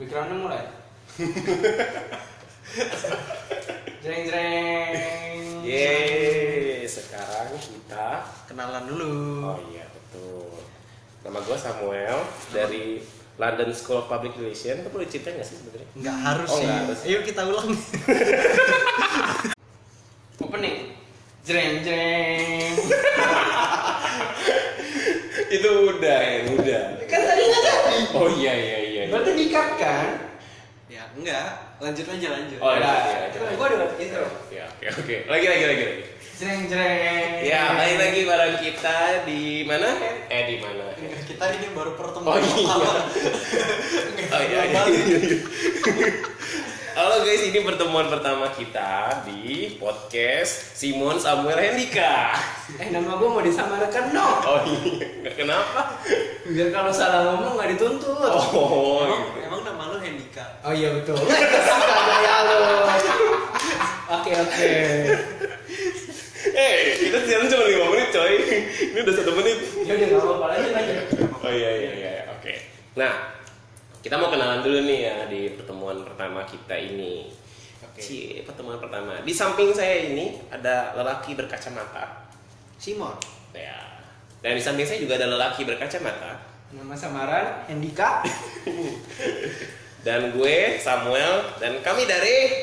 Backgroundnya mulai. jreng jreng. Yeay, sekarang kita Kenalan dulu. Oh iya betul. Nama gue Samuel dari London School of Public Relations. Itu perlu ceritain nggak sih sebenarnya? Nggak harus Oh, sih. harus. Ayo kita ulang. Opening. Jreng jreng. Itu udah ya, udah. kan tadi nggak jadi. Oh iya iya iya. iya. Berarti di-cut kan? ya enggak. Lanjut aja lanjut. Oh iya. Nah, iya, iya. gua udah intro. Ya oke oke. Lagi lagi lagi lagi. Jreng jreng. Ya balik lagi bareng kita di mana? Eh di mana? Kita ini baru Oh pertemuan. iya. Oh iya. iya, iya, iya. Halo guys, ini pertemuan pertama kita di podcast Simon Samuel Hendika. Eh nama gua mau disamarkan dong. Oh iya, Nggak kenapa? Biar kalau salah ngomong nggak dituntut. Oh, Emang, gitu. emang nama lu Hendika. Oh iya betul. Suka gaya lo. Oke oke. Eh, kita siaran cuma 5 menit coy. Ini udah satu menit. Ya udah nggak apa-apa lanjut lanjut. Oh iya iya iya, oke. Nah, kita mau kenalan dulu nih ya di pertemuan pertama kita ini. Oke. Cie, pertemuan pertama. Di samping saya ini ada lelaki berkacamata. Simon. Ya. Dan di samping saya juga ada lelaki berkacamata. Nama samaran Hendika. Dan gue Samuel dan kami dari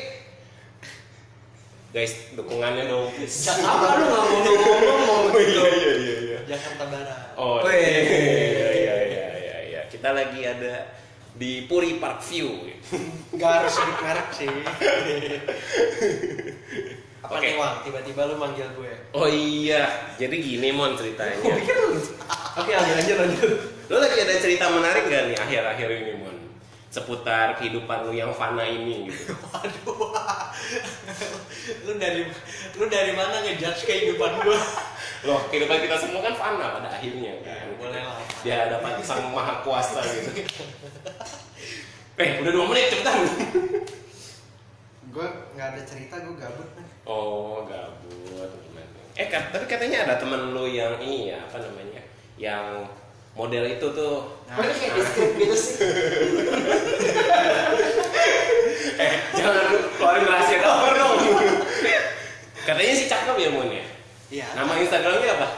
Guys, dukungannya dong. Apa lu nggak mau ngomong mau Oh iya iya iya iya. Jakarta Barat. Oh Weh. iya iya iya iya iya. Kita lagi ada di Puri Park View. Nggak harus sebut merek sih. Apa Oke. nih Wang? Tiba-tiba lu manggil gue. Oh iya, jadi gini mon ceritanya. Oke lanjut lanjut lanjut. Lo lagi ada cerita menarik gak nih akhir-akhir ini mon? Seputar kehidupan lu yang fana ini gitu. Waduh. lu dari lu dari mana ngejudge kehidupan gue? Loh, kehidupan kita semua kan fana pada akhirnya kan. Boleh lah. Di hadapan sang maha kuasa gitu. Eh, udah dua menit cepetan. Gue nggak ada cerita, gue gabut nih. Oh, gabut gimana? Eh, kat- tapi katanya ada temen lu yang ini ya, apa namanya? Yang model itu tuh Kok ini kayak gitu sih? eh jangan lu keluarin rahasia dapur dong katanya sih cakep ya Mon ya Iya. nama instagramnya apa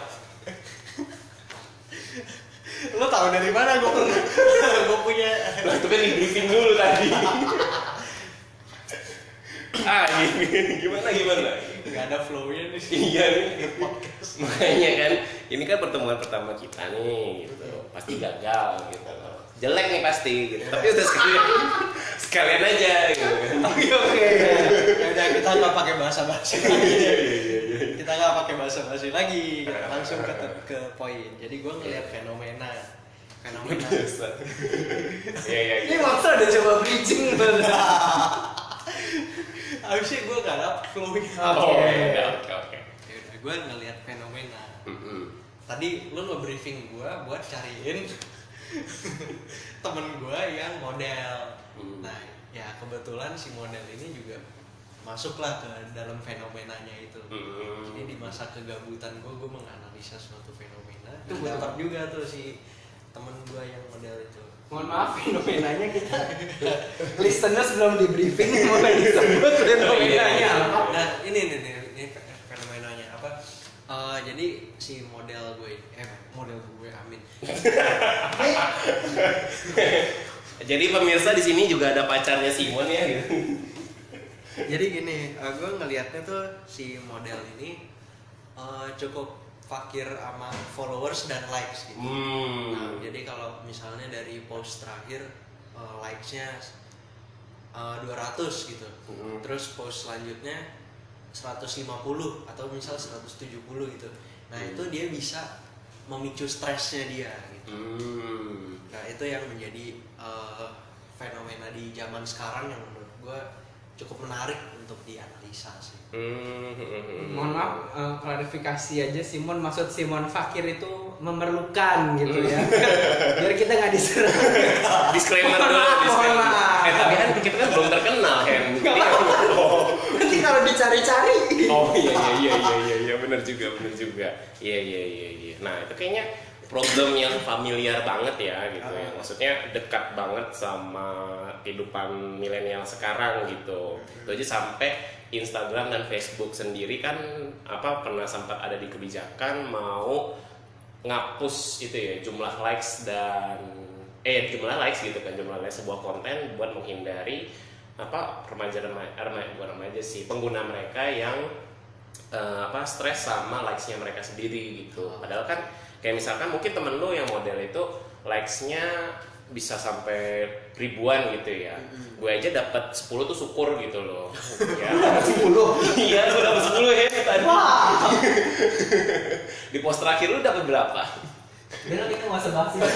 Lu tahu dari mana gue pernah? gue punya. Lah itu kan di briefing dulu tadi ah gini, gimana gimana Gak ada flow-nya nih sih. iya nih makanya kan ini kan pertemuan pertama kita nih gitu pasti gagal gitu jelek nih pasti gitu tapi udah sekalian sekalian aja gitu Oke oke. Ya udah kita nggak pakai bahasa basi lagi. Kita nggak pakai bahasa basi lagi. Kita langsung ke ke poin. Jadi gue ngeliat fenomena. Fenomena. biasa iya iya Ini iya waktu ada coba bridging Abisnya gue gak dapet flow-nya. oh Oke. iya oke oke Ya udah gue ngeliat fenomena. Tadi lu nge-briefing gue buat cariin temen gue yang model. Hmm. Nah, ya kebetulan si model ini juga masuklah ke dalam fenomenanya itu. Mm-mm. Jadi di masa kegabutan gue, gue menganalisa suatu fenomena. Itu betul. dapat juga tuh si temen gue yang model itu. Mohon maaf fenomenanya kita listeners belum di briefing mulai disebut fenomenanya apa. Nah ini nih, nih, ini fe- fenomenanya apa? Eh, jadi si model gue, eh model gue Amin. Jadi pemirsa di sini juga ada pacarnya Simon ya gitu. Jadi gini, eh, gue ngelihatnya tuh si model ini eh, cukup fakir sama followers dan likes gitu. Hmm. Nah, jadi kalau misalnya dari post terakhir eh, likes-nya eh, 200 gitu. Hmm. Terus post selanjutnya 150 atau misal 170 gitu. Nah, Hmm. itu dia bisa memicu stresnya dia gitu. Hmm. Nah, itu yang menjadi eh, fenomena di zaman sekarang yang menurut gue cukup menarik untuk dianalisa sih. Hmm. Mohon maaf eh, klarifikasi aja Simon maksud Simon Fakir itu memerlukan gitu ya. Biar kita nggak diserang. Disclaimer dulu. mohon maaf. Eh tapi kan kita kan belum terkenal. Oh. Nanti kalau dicari-cari. Oh iya iya iya iya iya iya benar juga benar juga. Iya iya iya iya. Nah itu kayaknya problem yang familiar banget ya gitu ya. Ah. maksudnya dekat banget sama kehidupan milenial sekarang gitu. Itu aja sampai Instagram dan Facebook sendiri kan apa pernah sempat ada di kebijakan mau ngapus itu ya jumlah likes dan eh jumlah likes gitu kan jumlah likes sebuah konten buat menghindari apa remaja remaja, remaja bukan remaja sih pengguna mereka yang eh, apa stres sama likesnya mereka sendiri gitu. Padahal kan kayak misalkan mungkin temen lu yang model itu likesnya bisa sampai ribuan gitu ya. Gue aja dapat 10 tuh syukur gitu loh. Ya. 10 iya gue dapat 10 ya tadi. Di post terakhir lu dapat berapa? Kita nggak usah bahas ini.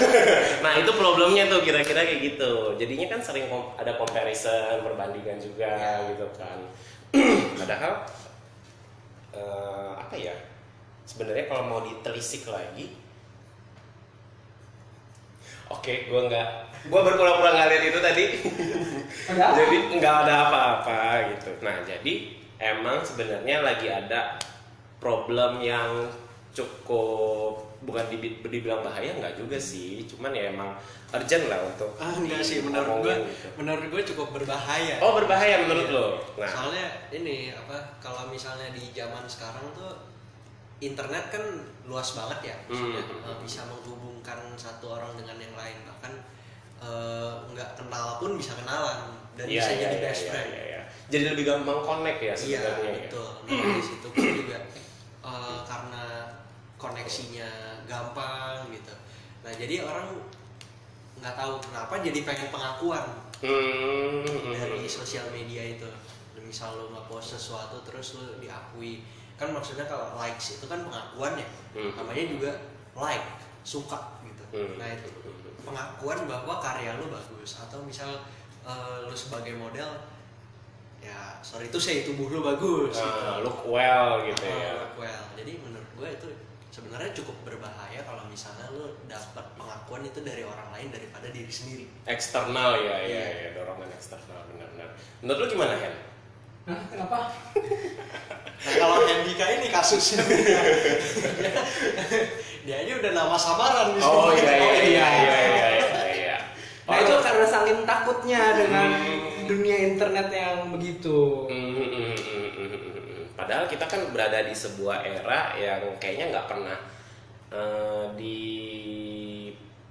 nah itu problemnya tuh kira-kira kayak gitu. Jadinya kan sering kom- ada comparison perbandingan juga gitu kan. Padahal eh, apa ya sebenarnya kalau mau ditelisik lagi oke gue nggak gue berpura-pura nggak lihat itu tadi. Jadi nggak ada apa-apa gitu. Nah jadi emang sebenarnya lagi ada problem yang cukup bukan dibi- dibilang bahaya nggak juga sih. Cuman ya emang urgent lah untuk ah enggak sih. Menurut gue gitu. menurut gue cukup berbahaya. Oh berbahaya menurut Iya. lo? Nah. Soalnya ini apa kalau misalnya di zaman sekarang tuh internet kan luas banget ya maksudnya Hmm. bisa menghubungkan satu orang dengan yang lain bahkan eh, nggak kenal pun bisa kenalan dan Iya, bisa iya, jadi iya, best iya, friend iya, iya. jadi lebih gampang connect ya Iya sebenarnya ya. betul. Nah, di situ pun juga eh, karena koneksinya gampang gitu. Nah jadi orang nggak tahu kenapa jadi pengen pengakuan Hmm, hmm, dari hmm. sosial media itu. Misal lo nge-post sesuatu terus lo diakui. Kan maksudnya kalau likes itu kan pengakuan ya. Hmm. Namanya juga like, suka gitu. Hmm. Nah itu pengakuan bahwa karya lo bagus atau misal eh, lo sebagai model ya sorry itu saya tubuh lo bagus gitu. Ah, look well gitu Ah, ya well jadi menurut gue itu sebenarnya cukup berbahaya kalau misalnya lo dapat pengakuan itu dari orang lain daripada diri sendiri eksternal ya ya Iya. ya dorongan eksternal benar-benar menurut lu gimana Hen? Hah, kenapa? nah kalau Hendika ini kasusnya dia aja udah nama samaran di oh iya iya Oh, iya iya. iya iya iya Nah itu karena saking takutnya dengan dunia internet yang begitu. Hmm, hmm, hmm, hmm, hmm, hmm, hmm. Padahal kita kan berada di sebuah era yang kayaknya nggak pernah eh,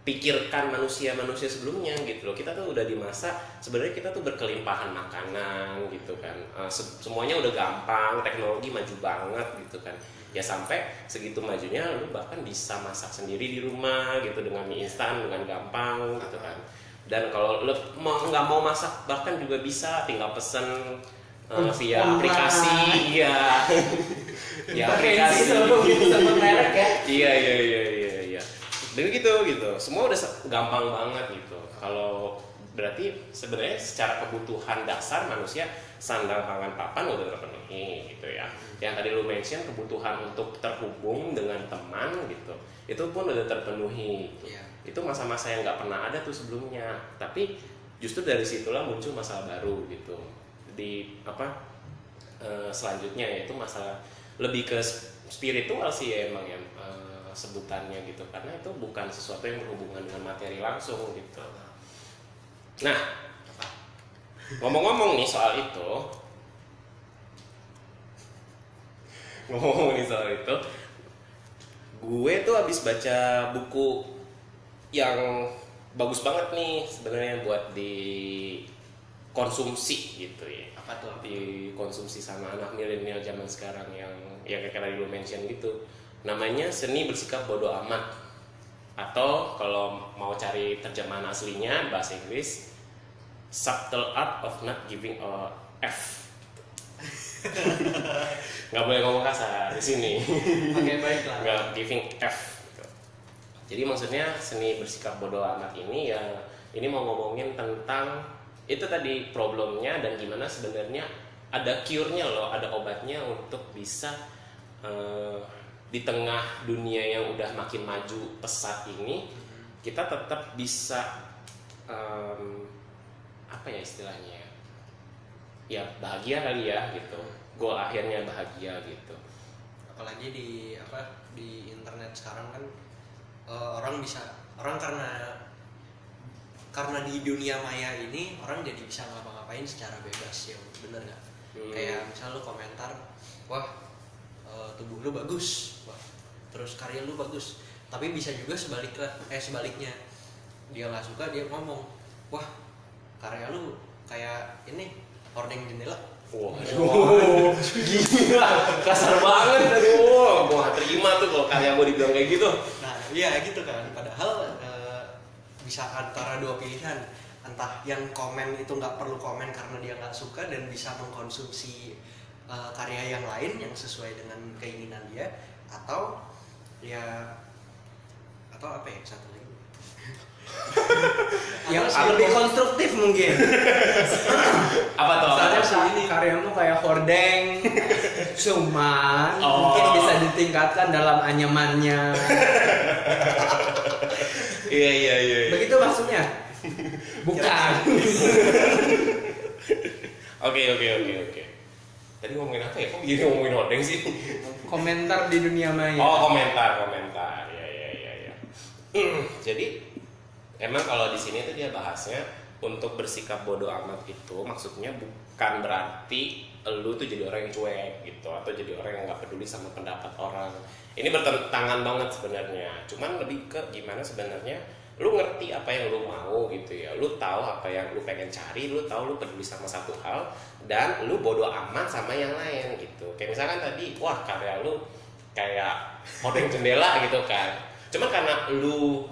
dipikirkan manusia-manusia sebelumnya gitu loh. Kita tuh udah di masa sebenarnya kita tuh berkelimpahan makanan gitu kan. Eh, se- semuanya udah gampang, teknologi maju banget gitu kan. Ya sampai segitu majunya lu bahkan bisa masak sendiri di rumah gitu dengan mie instan dengan gampang gitu kan. Dan kalau lu mau nggak mau masak bahkan juga bisa tinggal pesen uh, via aplikasi iya ya aplikasi itu sebut merek ya. iya iya iya dan gitu gitu. Semua udah gampang banget gitu. Kalau berarti sebenarnya secara kebutuhan dasar manusia sandang pangan papan udah terpenuhi gitu ya. Yang tadi lu mention kebutuhan untuk terhubung dengan teman gitu itu pun udah terpenuhi. Iya. itu masa-masa yang nggak pernah ada tuh sebelumnya. Tapi justru dari situlah muncul masalah baru gitu. Di apa eh, selanjutnya yaitu masalah lebih ke spiritual sih ya emang ya. Eh, sebutannya gitu. Karena itu bukan sesuatu yang berhubungan dengan materi langsung gitu. Nah ngomong-ngomong nih soal itu. Ngomong nih soal itu. Gue tuh habis baca buku yang bagus banget nih sebenarnya buat dikonsumsi gitu ya. Apa tuh? Dikonsumsi sama anak milenial zaman sekarang yang yang kayak tadi lu mention gitu namanya seni bersikap bodoh amat. Atau kalau mau cari terjemahan aslinya bahasa Inggris subtle art of not giving a f. Nggak boleh ngomong kasar di sini. Oke baiklah. Nggak giving F gitu. jadi maksudnya seni bersikap bodoh amat ini ya ini mau ngomongin tentang itu tadi problemnya dan gimana sebenarnya ada cure-nya loh ada obatnya untuk bisa eh, di tengah dunia yang udah makin maju pesat ini kita tetap bisa em, apa ya istilahnya? Ya bahagia kali ya gitu. Goal akhirnya bahagia gitu. Apalagi di apa di internet sekarang kan eh, orang bisa orang karena karena di dunia maya ini orang jadi bisa ngapa-ngapain secara bebas ya. Bener nggak? Hmm. kayak misal lu komentar wah eh, tubuh lu bagus. Wah terus karya lu bagus. Tapi bisa juga sebaliknya eh sebaliknya. Dia nggak suka dia ngomong wah karya lu kayak ini hordeng jendela. Waduh, gila, kasar banget, aduh, gua gak terima tuh kalau karya gua dibilang kayak gitu. Nah, iya gitu kan. Padahal eh, bisa antara dua pilihan, entah yang komen itu nggak perlu komen karena dia nggak suka dan bisa mengkonsumsi eh, karya yang lain yang sesuai dengan keinginan dia, atau ya atau apa ya satu lagi? yang lebih konstruktif mungkin Apa tuh? Misalnya Apa? ka- karyamu kayak hordeng cuman Oh. mungkin bisa ditingkatkan dalam anyamannya Iya iya iya. iya. begitu maksudnya bukan Oke oke oke oke. Tadi ngomongin apa ya? Kok jadi ngomongin odeng sih? komentar di dunia maya Oh komentar komentar. Ya ya ya ya. Jadi emang kalau di sini tuh dia bahasnya untuk bersikap bodoh amat itu maksudnya bukan berarti lu tuh jadi orang yang cuek gitu atau jadi orang yang nggak peduli sama pendapat orang. Ini bertentangan banget sebenarnya. Cuman lebih ke gimana sebenarnya lu ngerti apa yang lu mau gitu ya. Lu tahu apa yang lu pengen cari lu tahu lu peduli sama satu hal dan lu bodoh amat sama yang lain gitu. Kayak misalkan tadi wah karya lu kayak modeng jendela gitu kan. Cuman karena lu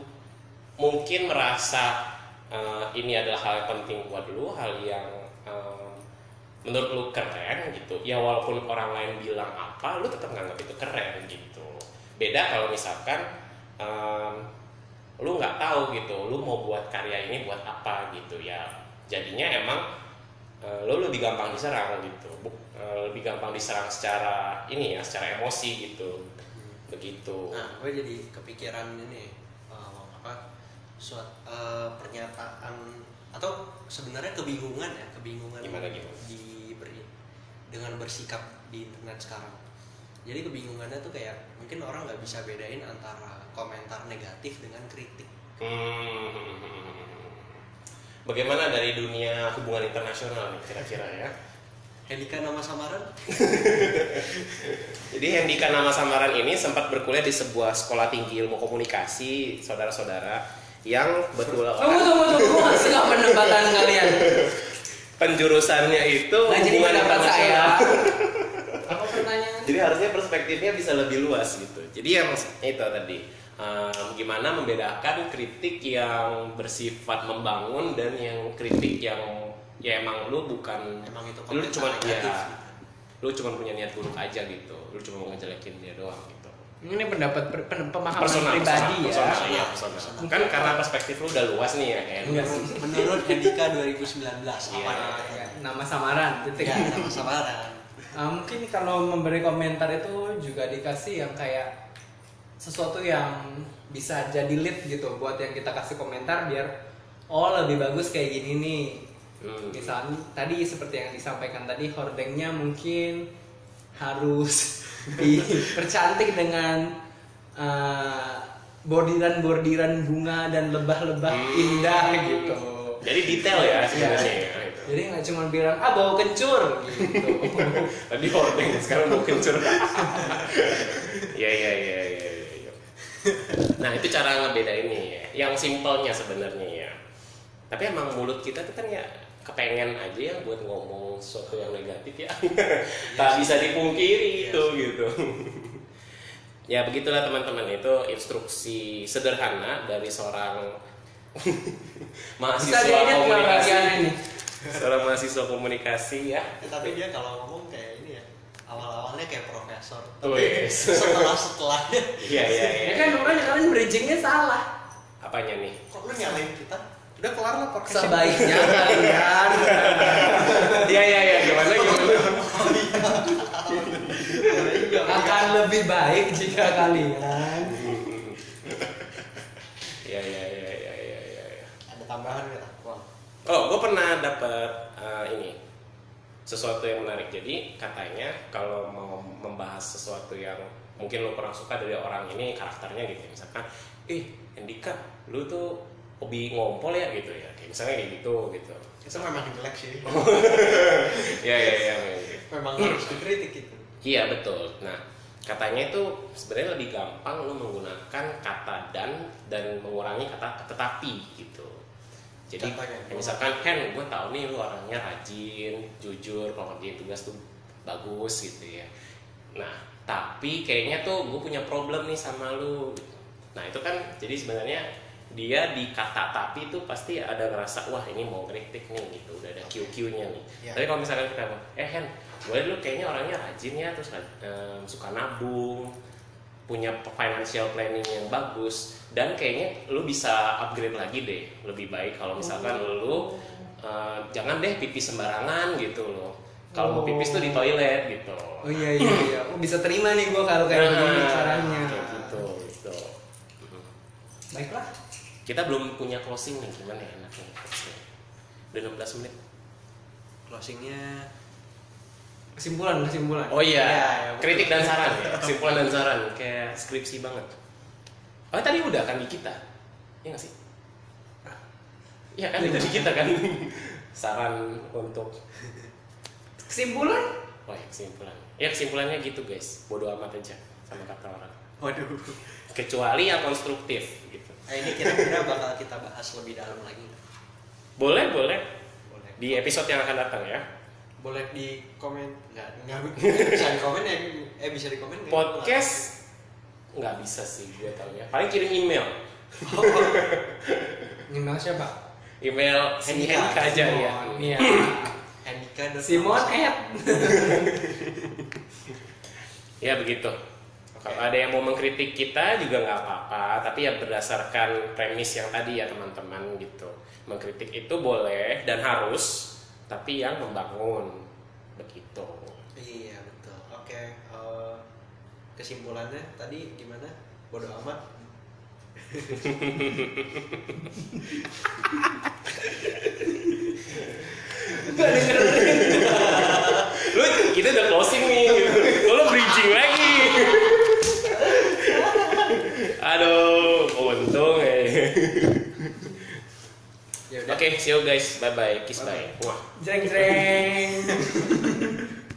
mungkin merasa eh, ini adalah hal yang penting buat lu hal yang eh, menurut lu keren gitu ya walaupun orang lain bilang apa lu tetap nganggap itu keren gitu. Beda kalau misalkan em, lu nggak tahu gitu lu mau buat karya ini buat apa gitu ya jadinya emang eh, lu lebih gampang diserang gitu eh, lebih gampang diserang secara ini ya secara emosi gitu begitu Nah, gue jadi kepikiran ini eh, apa suat eh, pernyataan atau sebenarnya kebingungan ya kebingungan Gimana, gimana? di beri- dengan bersikap di internet sekarang. Jadi kebingungannya tuh kayak mungkin orang nggak bisa bedain antara komentar negatif dengan kritik. Hmm. Bagaimana dari dunia hubungan internasional nih kira-kira ya? Helika nama samaran? Jadi Hendika nama samaran ini sempat berkuliah di sebuah sekolah tinggi ilmu komunikasi, saudara-saudara, yang betul tunggu tunggu tunggu masih nggak penempatan kalian penjurusannya itu jadi hubungan pendapat saya Jadi harusnya perspektifnya bisa lebih luas gitu. Jadi yang itu tadi em, gimana membedakan kritik yang bersifat membangun dan yang kritik yang ya emang lu bukan Emang itu lu cuma negatif ya gitu. lu cuma punya niat buruk aja gitu. Lu cuma mau ngejelekin dia doang gitu. ini pendapat per- pen- pemahaman Personal, pribadi personal, ya personal, iya, personal. Kan karena perspektif lu udah luas nih ya kan. Sih. Menurut Helika 2019 apa Iya. nih? Ya, nama samaran titik Ya, nama samaran. Ah, mungkin kalau memberi komentar itu juga dikasih yang kayak sesuatu yang bisa jadi lead gitu buat yang kita kasih komentar biar oh lebih bagus kayak gini nih Hmm. misalnya tadi seperti yang disampaikan tadi hordengnya mungkin harus dipercantik dengan uh, bordiran-bordiran bunga dan lebah-lebah Hmm. indah gitu Jadi detail ya sebenarnya. Iya. ya, itu. jadi nggak cuma bilang ah bau kencur gitu Tadi hordeng sekarang mau kencur. Iya iya iya iya. iya. Nah itu cara ngebedainnya ya. Yang simpelnya sebenarnya ya. Tapi emang mulut kita tuh kan ya kepengen aja ya buat ngomong sesuatu yang negatif ya. tak bisa dipungkiri itu gitu. ya begitulah teman-teman itu instruksi sederhana dari seorang bisa mahasiswa diedit nggak komunikasi. bagian ini Seorang mahasiswa komunikasi ya. Ya, tapi dia kalau ngomong kayak ini ya awal-awalnya kayak profesor Wih. tapi setelah setelahnya Iya iya ya iya. kan makanya kalian bridgingnya salah Apanya nih? kok lu nyalain kita udah kelar lah podcast sebaiknya kalian Iya iya iya gimana gimana? akan lebih baik jika kalian tambahan nggak Wah. Oh, gue pernah dapat eh, ini sesuatu yang menarik. Jadi katanya kalau mau membahas sesuatu yang mungkin lo kurang suka dari orang ini karakternya gitu. Misalkan eh Andika lu tuh hobi ngompol ya? Gitu ya. Kayak misalnya kayak gitu gitu. Itu memang jelek sih. Ya ya ya memang harus dikritik itu iya betul. Nah katanya itu sebenarnya lebih gampang lu menggunakan kata dan dan mengurangi kata tetapi gitu jadi ya misalkan Hen gue tahu nih lu orangnya rajin jujur kalau ngerjain tugas tuh bagus gitu ya. Nah tapi kayaknya tuh gue punya problem nih sama lu nah itu kan jadi sebenarnya dia di kata tapi itu pasti ada ngerasa wah ini mau kritik nih gitu. Udah ada QQ-nya nih. Ya. tapi kalau misalkan kita eh Hen gue dulu kayaknya orangnya rajin ya terus eh, suka nabung punya financial planning yang bagus dan kayaknya lu bisa upgrade lagi deh lebih baik kalau misalkan lu eh, jangan deh pipis sembarangan gitu loh kalau mau pipis tuh di toilet gitu Oh iya iya iya. Oh bisa terima nih gua kalau kayak begini Nah, caranya. kayak gitu gitu. Baiklah. kita belum punya closing nih gimana ya enaknya closing? udah 16 menit closingnya Kesimpulan kesimpulan. oh iya Iya, iya, betul. kritik dan saran ya kesimpulan dan saran kayak skripsi banget oh tadi udah kan di kita iya nggak sih Iya kan itu di kita kan saran untuk Kesimpulan? Wah, kesimpulan. Ya kesimpulannya gitu guys. Bodoh amat aja sama kata orang. waduh Kecuali yang konstruktif gitu. Eh, ini kira-kira bakal kita bahas lebih dalam lagi Boleh, boleh. boleh Di episode yang akan datang ya. Boleh di komen nggak nggak bisa di komen ya eh bisa di komen? Podcast nggak bisa sih gue tahu ya. Paling kirim email. Email siapa? Email si Hendika. Aja ya. Simon. Iya. Andika Simon Ed. Ya begitu. Kalau ada yang mau mengkritik kita juga nggak apa-apa, tapi ya berdasarkan premis yang tadi ya teman-teman gitu. Mengkritik itu boleh dan harus, tapi yang membangun begitu. iya betul oke eh, kesimpulannya tadi gimana bodoh amat Lu kita udah closing nih. Lu bridging lagi. Aduh, untung ya. Oke, see you guys. Bye bye. Kiss bye. Wah. Jreng jreng.